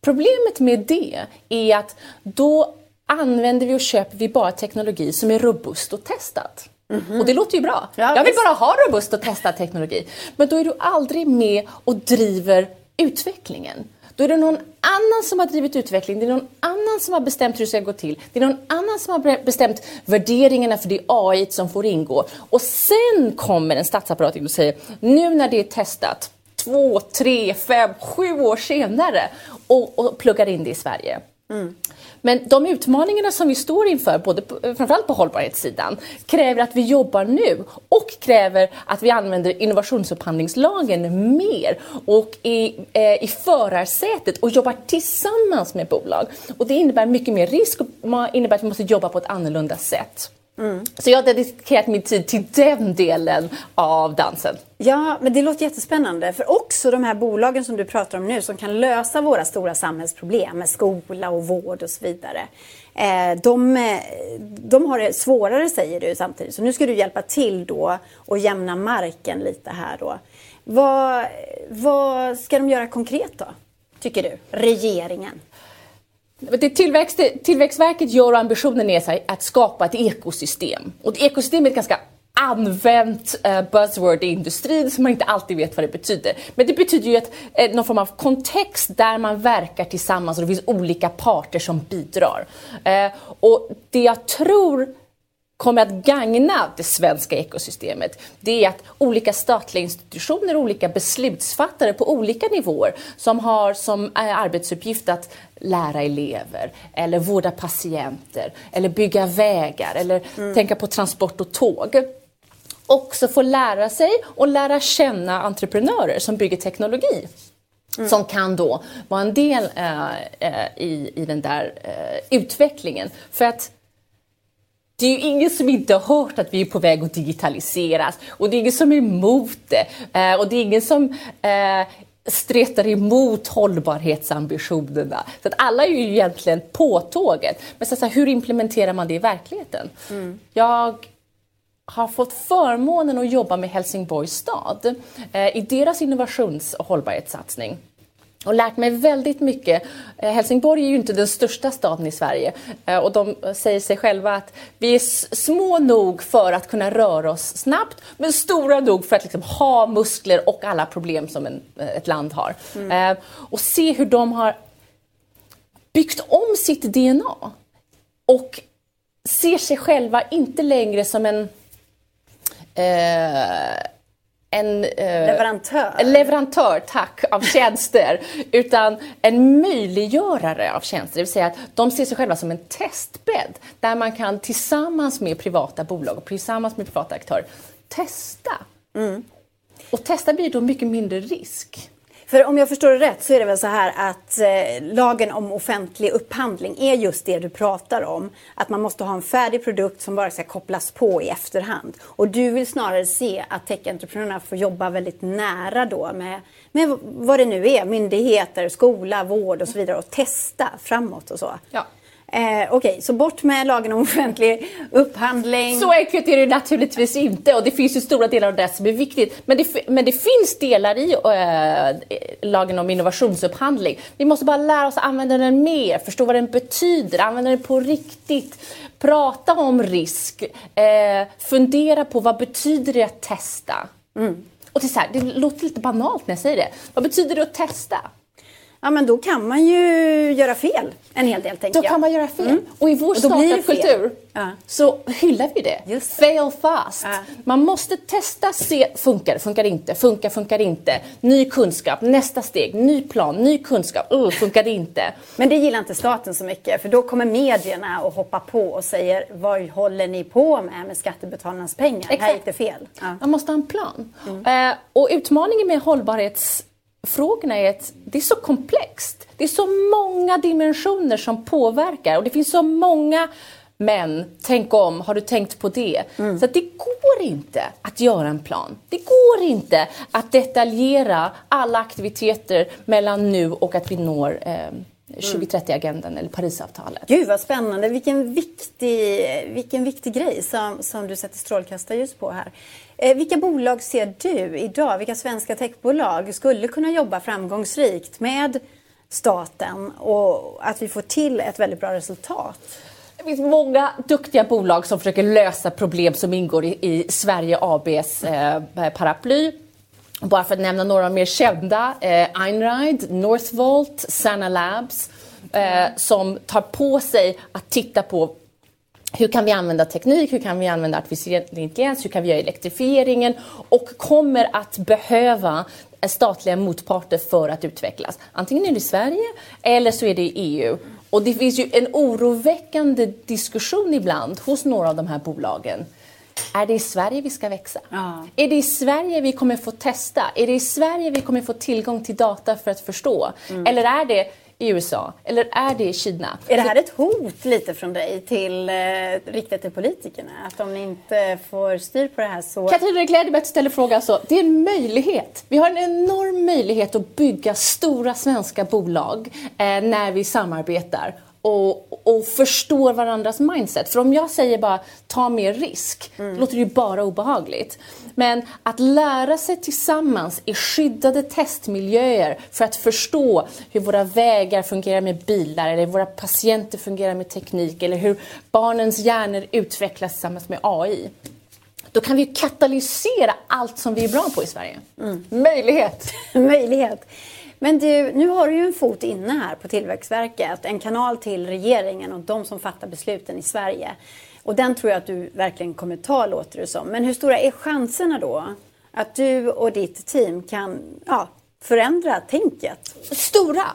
Problemet med det är att då använder vi och köper vi bara teknologi som är robust och testad. Mm -hmm. Och det låter ju bra. Ja, jag vill bara ha robust och testad teknologi. Men då är du aldrig med och driver utvecklingen. Då är det någon annan som har drivit utveckling, det är någon annan som har bestämt hur det ska gå till. Det är någon annan som har bestämt värderingarna för det AI som får ingå. Och sen kommer en statsapparat in och säger, nu när det är testat, två, tre, fem, sju år senare och, och pluggar in det i Sverige. Mm. Men de utmaningarna som vi står inför, både på, framförallt på hållbarhetssidan, kräver att vi jobbar nu och kräver att vi använder innovationsupphandlingslagen mer och i, eh, i förarsätet och jobbar tillsammans med bolag. Och det innebär mycket mer risk och innebär att vi måste jobba på ett annorlunda sätt. Mm. Så jag har dedikerat min tid till den delen av dansen. Ja, men det låter jättespännande. För också de här bolagen som du pratar om nu som kan lösa våra stora samhällsproblem med skola och vård och så vidare. Eh, de, eh, de har det svårare säger du samtidigt. Så nu ska du hjälpa till då och jämna marken lite här då. Vad, vad ska de göra konkret då, tycker du? Regeringen? Det tillväxt, Tillväxtverket gör och ambitionen är att skapa ett ekosystem. Och ett ekosystem är ett ganska använt eh, buzzword i industrin som man inte alltid vet vad det betyder. Men det betyder ju att, eh, någon form av kontext där man verkar tillsammans och det finns olika parter som bidrar. Eh, och det jag tror kommer att gagna det svenska ekosystemet, det är att olika statliga institutioner, olika beslutsfattare på olika nivåer som har som eh, arbetsuppgift att lära elever eller vårda patienter eller bygga vägar eller mm. tänka på transport och tåg också får lära sig och lära känna entreprenörer som bygger teknologi. Mm. som kan då vara en del äh, äh, i, i den där äh, utvecklingen. För att det är ju ingen som inte har hört att vi är på väg att digitaliseras och det är ingen som är emot det. och det är ingen som stretar emot hållbarhetsambitionerna. Så att alla är ju egentligen på tåget. Men så, så här, hur implementerar man det i verkligheten? Mm. Jag har fått förmånen att jobba med Helsingborgs stad eh, i deras innovations och hållbarhetssatsning. Och lärt mig väldigt mycket. Eh, Helsingborg är ju inte den största staden i Sverige eh, och de säger sig själva att vi är små nog för att kunna röra oss snabbt men stora nog för att liksom ha muskler och alla problem som en, eh, ett land har. Mm. Och se hur de har byggt om sitt DNA och ser sig själva inte längre som en eh, en eh, leverantör. leverantör tack, av tjänster, [LAUGHS] utan en möjliggörare av tjänster. Det vill säga att de ser sig själva som en testbädd där man kan tillsammans med privata bolag och tillsammans med privata aktörer testa. Mm. Och testa blir då mycket mindre risk. För om jag förstår det rätt så är det väl så här att eh, lagen om offentlig upphandling är just det du pratar om. Att man måste ha en färdig produkt som bara ska kopplas på i efterhand. Och du vill snarare se att tech-entreprenörerna får jobba väldigt nära då med, med vad det nu är, myndigheter, skola, vård och så vidare och testa framåt och så. Ja. Eh, Okej, okay, så bort med lagen om offentlig upphandling. Så enkelt är det naturligtvis inte och det finns ju stora delar av det som är viktigt. Men det, men det finns delar i äh, lagen om innovationsupphandling. Vi måste bara lära oss att använda den mer, förstå vad den betyder, använda den på riktigt. Prata om risk, eh, fundera på vad betyder det att testa? Mm. Och det, är så här, det låter lite banalt när jag säger det. Vad betyder det att testa? Ja men då kan man ju göra fel en hel del. Tänker då jag. kan man göra fel. Mm. Och i vår startup-kultur ja. så hyllar vi det. Just Fail fast. Ja. Man måste testa, se, funkar det, funkar det inte, funkar, funkar det inte. Ny kunskap, nästa steg, ny plan, ny kunskap, uh, funkar det inte. Men det gillar inte staten så mycket för då kommer medierna och hoppar på och säger vad håller ni på med med skattebetalarnas pengar? Exakt. Här gick det fel. Ja. Man måste ha en plan. Mm. Uh, och utmaningen med hållbarhets frågorna är att det är så komplext. Det är så många dimensioner som påverkar och det finns så många men tänk om, har du tänkt på det? Mm. Så det går inte att göra en plan. Det går inte att detaljera alla aktiviteter mellan nu och att vi når eh, 2030-agendan eller Parisavtalet. Gud vad spännande, vilken viktig, vilken viktig grej som, som du sätter strålkastarljus på här. Eh, vilka bolag ser du idag, vilka svenska techbolag skulle kunna jobba framgångsrikt med staten och att vi får till ett väldigt bra resultat? Det finns många duktiga bolag som försöker lösa problem som ingår i, i Sverige ABs eh, paraply. Bara för att nämna några mer kända, eh, Einride, Northvolt, Sana Labs, eh, som tar på sig att titta på hur kan vi använda teknik, hur kan vi använda artificiell intelligens, hur kan vi göra elektrifieringen och kommer att behöva statliga motparter för att utvecklas. Antingen är det i Sverige eller så är det i EU. Och det finns ju en oroväckande diskussion ibland hos några av de här bolagen. Är det i Sverige vi ska växa? Ja. Är det i Sverige vi kommer få testa? Är det i Sverige vi kommer få tillgång till data för att förstå? Mm. Eller är det i USA? Eller är det i Kina? Är det här ett hot lite från dig till eh, riktat till politikerna? Att om ni inte får styr på det här så... Katarina, du ställer frågan så. Det är en möjlighet. Vi har en enorm möjlighet att bygga stora svenska bolag eh, när vi samarbetar och, och förstår varandras mindset. För om jag säger bara ta mer risk, mm. låter det ju bara obehagligt. Men att lära sig tillsammans i skyddade testmiljöer för att förstå hur våra vägar fungerar med bilar eller hur våra patienter fungerar med teknik eller hur barnens hjärnor utvecklas tillsammans med AI. Då kan vi katalysera allt som vi är bra på i Sverige. Mm. Möjlighet! [LAUGHS] Möjlighet! Men du, nu har du ju en fot inne här på Tillväxtverket, en kanal till regeringen och de som fattar besluten i Sverige. Och den tror jag att du verkligen kommer ta, låter det som. Men hur stora är chanserna då att du och ditt team kan ja, förändra tänket? Stora!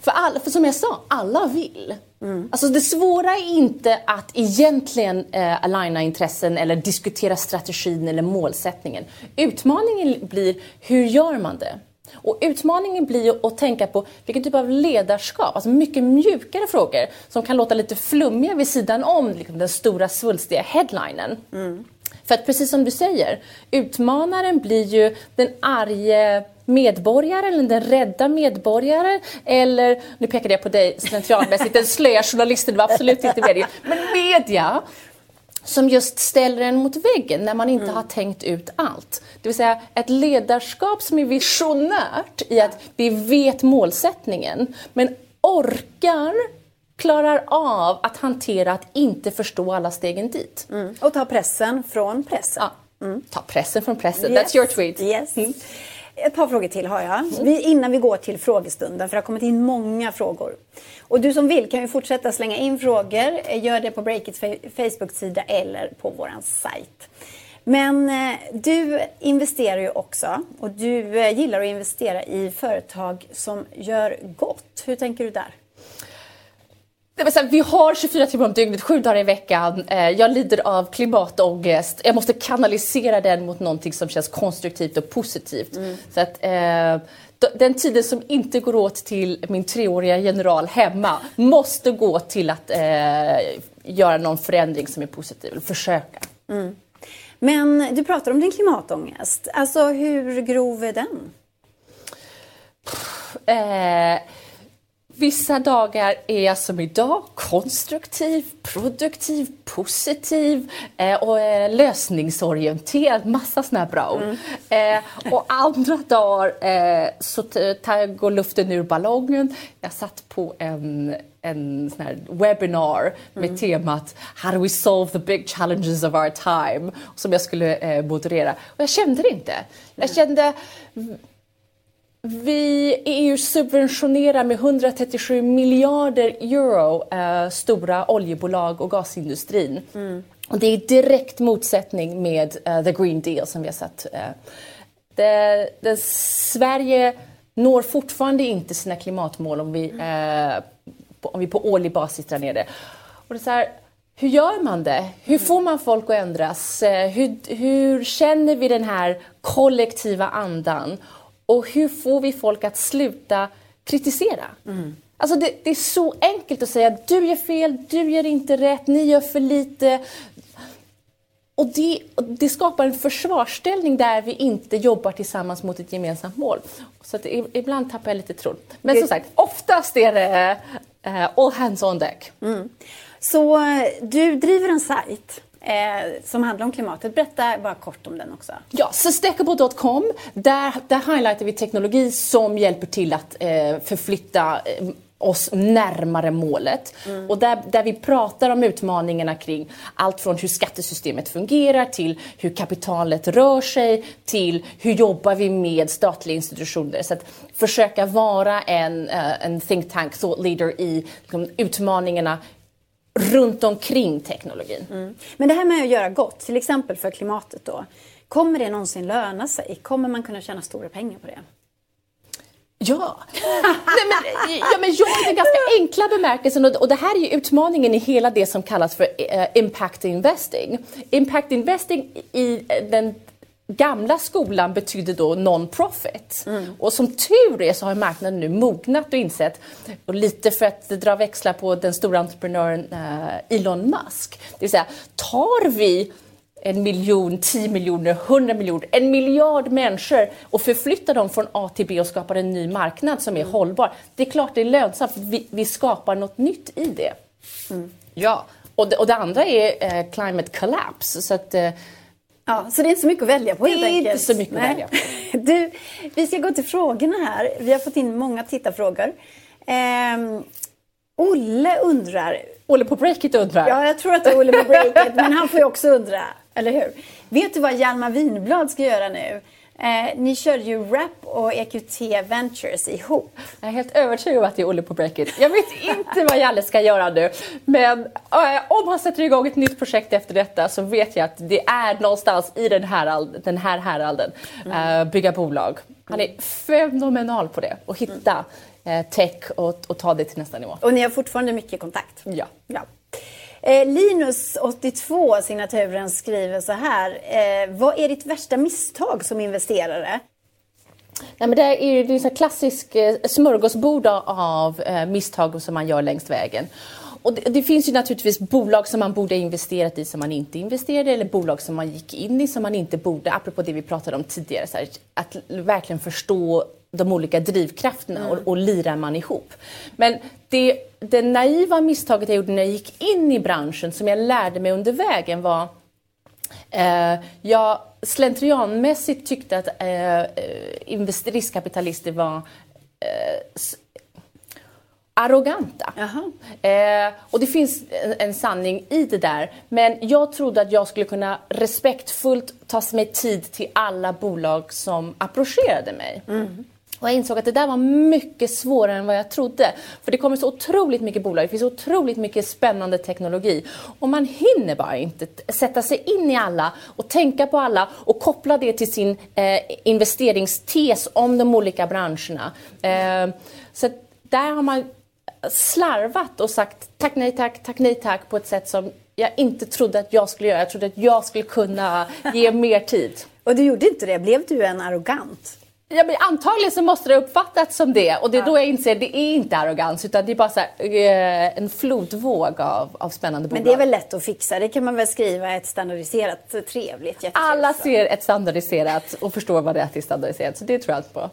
För, all, för som jag sa, alla vill. Mm. Alltså det svåra är inte att egentligen eh, aligna intressen eller diskutera strategin eller målsättningen. Utmaningen blir, hur gör man det? Och utmaningen blir att tänka på vilken typ av ledarskap, alltså mycket mjukare frågor som kan låta lite flummiga vid sidan om liksom den stora svulstiga headlinen. Mm. För att precis som du säger, utmanaren blir ju den arge medborgaren eller den rädda medborgaren eller, nu pekade jag på dig slentrianmässigt, den slöa journalisten, det var absolut inte meningen, men media som just ställer en mot väggen när man inte mm. har tänkt ut allt. Det vill säga ett ledarskap som är visionärt i att vi vet målsättningen men orkar klarar av att hantera att inte förstå alla stegen dit. Mm. Och ta pressen från pressen. Ja. Mm. Ta pressen från pressen. Yes. That's your tweet. Yes. Ett par frågor till har jag. Mm. Vi, innan vi går till frågestunden, för det har kommit in många frågor. Och du som vill kan ju fortsätta slänga in frågor. Gör det på Breakits Facebook-sida eller på vår sajt. Men eh, du investerar ju också och du eh, gillar att investera i företag som gör gott. Hur tänker du där? Vi har 24 timmar om dygnet, sju dagar i veckan. Eh, jag lider av klimatångest. Jag måste kanalisera den mot någonting som känns konstruktivt och positivt. Mm. Så att, eh, den tiden som inte går åt till min treåriga general hemma måste gå till att eh, göra någon förändring som är positiv, eller försöka. Mm. Men du pratar om din klimatångest. Alltså hur grov är den? Eh, Vissa dagar är jag som idag konstruktiv, produktiv, positiv eh, och eh, lösningsorienterad. Massa här bra ord. Mm. Eh, och andra dagar eh, så går luften ur ballongen. Jag satt på en en sån här webinar med mm. temat How do we solve the big challenges of our time? Som jag skulle eh, moderera. Och jag kände det inte. Jag kände vi EU subventionerar med 137 miljarder euro eh, stora oljebolag och gasindustrin. Mm. Och det är direkt motsättning med uh, the Green Deal som vi har sett. Uh, det, det, Sverige når fortfarande inte sina klimatmål om vi, på, om vi på årlig basis drar ner det. Och det är så här, hur gör man det? Hur får man folk att ändras? Hur, hur känner vi den här kollektiva andan? Och hur får vi folk att sluta kritisera? Mm. Alltså det, det, är så enkelt att säga du gör fel, du gör inte rätt, ni gör för lite. Och det, det skapar en försvarsställning där vi inte jobbar tillsammans mot ett gemensamt mål. Så att ibland tappar jag lite tron. Men som sagt, oftast är det uh, all hands on deck. Mm. Så eh, du driver en sajt eh, som handlar om klimatet. Berätta bara kort om den också. Ja, sustainable.com. Där, där highlightar vi teknologi som hjälper till att eh, förflytta eh, oss närmare målet. Mm. Och där, där vi pratar om utmaningarna kring allt från hur skattesystemet fungerar till hur kapitalet rör sig till hur jobbar vi med statliga institutioner. Så att försöka vara en, uh, en think tank, thought leader i liksom, utmaningarna runt omkring teknologin. Mm. Men det här med att göra gott, till exempel för klimatet då. Kommer det någonsin löna sig? Kommer man kunna tjäna stora pengar på det? Ja. [LAUGHS] Nej, men, ja, men jag i den ganska enkla bemärkelsen och, och det här är ju utmaningen i hela det som kallas för uh, impact investing. Impact investing i den gamla skolan betydde då non-profit. Mm. Och som tur är så har marknaden nu mognat och insett, och lite för att dra växlar på den stora entreprenören uh, Elon Musk. Det vill säga, tar vi en miljon, tio miljoner, hundra miljoner, en miljard människor och förflyttar dem från A till B och skapar en ny marknad som är mm. hållbar. Det är klart det är lönsamt, vi, vi skapar något nytt i det. Mm. Ja, och det, och det andra är uh, climate collapse. Så att, uh, Ja, så det är inte så mycket att välja på helt enkelt. Det är inte så mycket att välja på. [LAUGHS] Du, vi ska gå till frågorna här. Vi har fått in många tittarfrågor. Eh, Olle undrar... Olle på Breakit undrar? Ja, jag tror att det är Olle på Breakit, men han får ju också undra. Eller hur? Vet du vad Hjalmar Winblad ska göra nu? Eh, ni kör ju RAP och EQT Ventures ihop. Jag är helt övertygad om att det är Olle på breaket. Jag vet inte vad Jalle ska göra nu. Men eh, om han sätter igång ett nytt projekt efter detta så vet jag att det är någonstans i den här, den här häralden. Mm. Eh, bygga bolag. Han är fenomenal på det. Att hitta eh, tech och, och ta det till nästa nivå. Och ni har fortfarande mycket kontakt? Ja. ja. Eh, Linus82, signaturen, skriver så här. Eh, vad är ditt värsta misstag som investerare? Nej, men det är ju en klassisk eh, smörgåsbord av eh, misstag som man gör längs vägen. Och det, det, finns ju naturligtvis bolag som man borde ha investerat i som man inte investerade eller bolag som man gick in i som man inte borde. Apropå det vi pratade om tidigare, så här, att verkligen förstå de olika drivkrafterna mm. och, och lirar man ihop. Men det, det naiva misstaget jag gjorde när jag gick in i branschen som jag lärde mig under vägen var eh, jag slentrianmässigt tyckte att eh, eh riskkapitalister var eh, arroganta. Eh, och det finns en, en, sanning i det där. Men jag trodde att jag skulle kunna respektfullt ta mig tid till alla bolag som approcherade mig. Mm. Och jag insåg att det där var mycket svårare än vad jag trodde. För det kommer så otroligt mycket bolag, det finns otroligt mycket spännande teknologi. Och man hinner bara inte sätta sig in i alla och tänka på alla och koppla det till sin eh, investeringstes om de olika branscherna. Eh, så där har man slarvat och sagt tack nej tack, tack nej tack på ett sätt som jag inte trodde att jag skulle göra. Jag trodde att jag skulle kunna ge [LAUGHS] mer tid. Och du gjorde inte det. Blev du en arrogant? Ja, men antagligen så måste det uppfattats som det och det är då jag inser att det är inte arrogans utan det är bara här, eh, en flodvåg av, av spännande bolag. Men det är väl lätt att fixa? Det kan man väl skriva ett standardiserat, trevligt. Alla ser ett standardiserat och förstår vad det är till standardiserat så det tror jag allt på.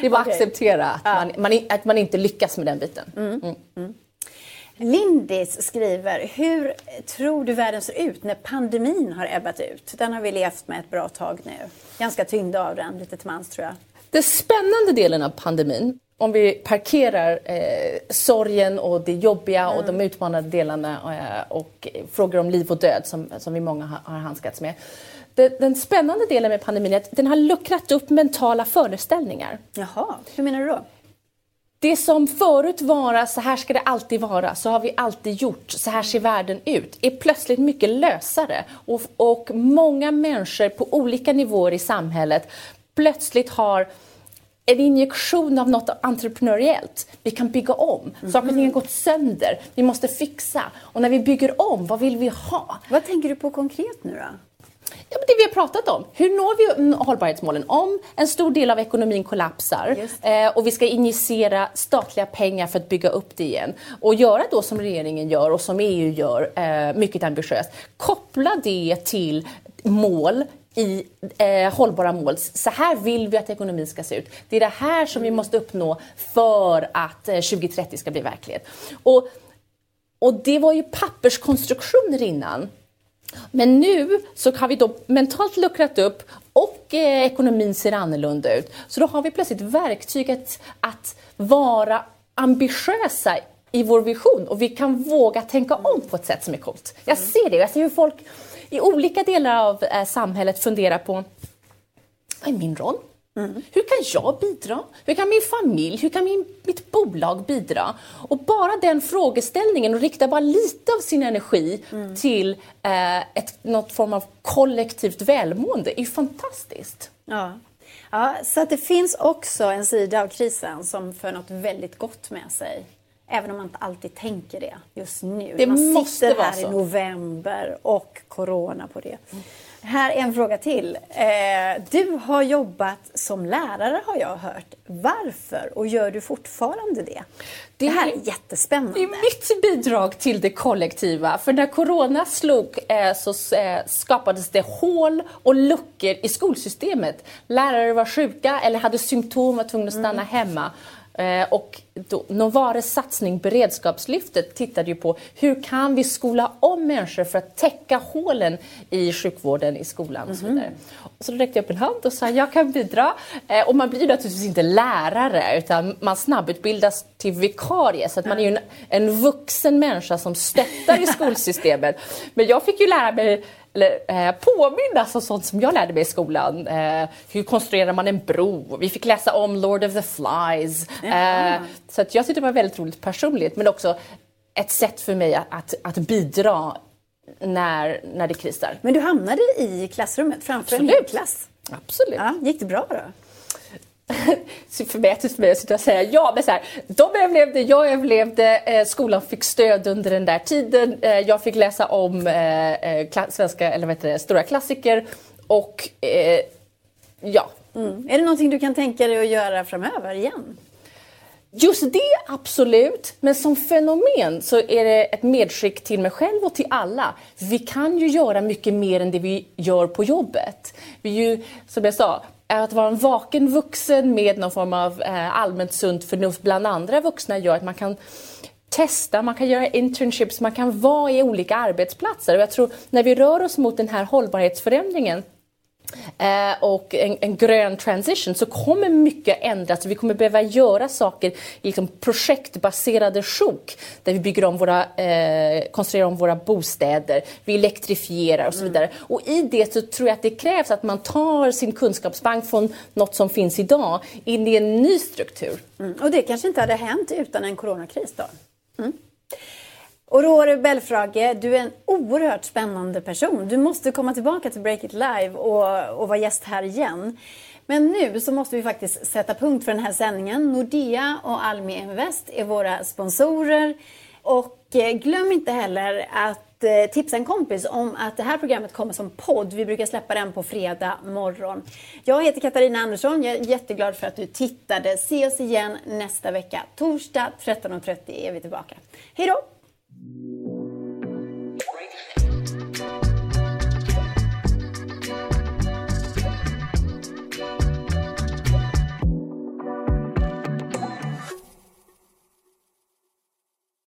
Det är bara att okay. acceptera att, man, man, att man inte lyckas med den biten. Mm. Mm. Mm. Lindis skriver, hur tror du världen ser ut när pandemin har ebbat ut? Den har vi levt med ett bra tag nu. Ganska tyngda av den, lite till mans tror jag. Den spännande delen av pandemin, om vi parkerar eh, sorgen och det jobbiga mm. och de utmanande delarna eh, och frågor om liv och död som, som vi många har, har handskats med. Det, den spännande delen med pandemin är att den har luckrat upp mentala föreställningar. Jaha, hur menar du då? Det som förut var så här ska det alltid vara, så har vi alltid gjort, så här ser världen ut, är plötsligt mycket lösare. Och, och många människor på olika nivåer i samhället plötsligt har en injektion av något entreprenöriellt. Vi kan bygga om. Mm. Saker och ting har gått sönder. Vi måste fixa. Och när vi bygger om, vad vill vi ha? Vad tänker du på konkret nu då? Ja, men det vi har pratat om. Hur når vi hållbarhetsmålen? Om en stor del av ekonomin kollapsar eh, och vi ska injicera statliga pengar för att bygga upp det igen och göra då som regeringen gör och som EU gör, eh, mycket ambitiöst. Koppla det till mål i eh, hållbara mål. Så här vill vi att ekonomin ska se ut. Det är det här som vi måste uppnå för att eh, 2030 ska bli verklighet. Och, och det var ju papperskonstruktioner innan. Men nu så har vi då mentalt luckrat upp och eh, ekonomin ser annorlunda ut. Så då har vi plötsligt verktyget att vara ambitiösa i vår vision och vi kan våga tänka om på ett sätt som är coolt. Jag ser det, jag ser hur folk i olika delar av eh, samhället funderar på vad är min roll? Mm. Hur kan jag bidra? Hur kan min familj, hur kan min, mitt bolag bidra? Och bara den frågeställningen och rikta bara lite av sin energi mm. till eh, ett, något form av kollektivt välmående är fantastiskt. Ja. ja, så att det finns också en sida av krisen som för något väldigt gott med sig. Även om man inte alltid tänker det just nu. Det man måste sitter här så. i november och corona på det. Mm. Här är en fråga till. Eh, du har jobbat som lärare har jag hört. Varför? Och gör du fortfarande det? Det, här är jättespännande. Det är mitt bidrag till det kollektiva. För när corona slog eh, så eh, skapades det hål och luckor i skolsystemet. Lärare var sjuka eller hade symptom och var tvungna att stanna mm. hemma. Eh, och då, Novares satsning Beredskapslyftet tittade ju på hur kan vi skola om människor för att täcka hålen i sjukvården, i skolan och så vidare. Mm. Och så räckte jag upp en hand och sa jag kan bidra. Eh, och man blir naturligtvis inte lärare utan man snabbutbildas till vikarie så att man är ju en, en vuxen människa som stöttar i [LAUGHS] skolsystemet. Men jag fick ju lära mig eller, eh, påminnas om sånt som jag lärde mig i skolan. Eh, hur konstruerar man en bro? Vi fick läsa om Lord of the Flies. Eh, så att jag tyckte det var väldigt roligt personligt men också ett sätt för mig att, att, att bidra när, när det krisar. Men du hamnade i klassrummet framför Absolut. en hel klass? Absolut. Ja, gick det bra då? [LAUGHS] förmätet för mig att sitta och säga ja, men så här, de överlevde, jag överlevde, eh, skolan fick stöd under den där tiden, eh, jag fick läsa om eh, eh svenska, eller vad heter det, stora klassiker och eh, ja. Mm. Är det någonting du kan tänka dig att göra framöver igen? Just det, absolut. Men som fenomen så är det ett medskick till mig själv och till alla. Vi kan ju göra mycket mer än det vi gör på jobbet. Vi ju, som jag sa, att vara en vaken vuxen med någon form av eh, allmänt sunt förnuft bland andra vuxna gör att man kan testa, man kan göra internships, man kan vara i olika arbetsplatser. Och jag tror när vi rör oss mot den här hållbarhetsförändringen eh, och en, en, grön transition så kommer mycket ändras. Vi kommer behöva göra saker i liksom projektbaserade sjok där vi bygger om våra, eh, konstruerar om våra bostäder, vi elektrifierar och så mm. vidare. Mm. Och i det så tror jag att det krävs att man tar sin kunskapsbank från något som finns idag in i en ny struktur. Mm. Och det kanske inte hade hänt utan en coronakris då? Mm. Aurore Belfrage, du är en oerhört spännande person. Du måste komma tillbaka till Break It Live och, och vara gäst här igen. Men nu så måste vi faktiskt sätta punkt för den här sändningen. Nordea och Almi Invest är våra sponsorer. Och eh, glöm inte heller att eh, tipsa en kompis om att det här programmet kommer som podd. Vi brukar släppa den på fredag morgon. Jag heter Katarina Andersson. Jag är jätteglad för att du tittade. Se oss igen nästa vecka. Torsdag 13.30 är vi tillbaka. Hej då! Thank you.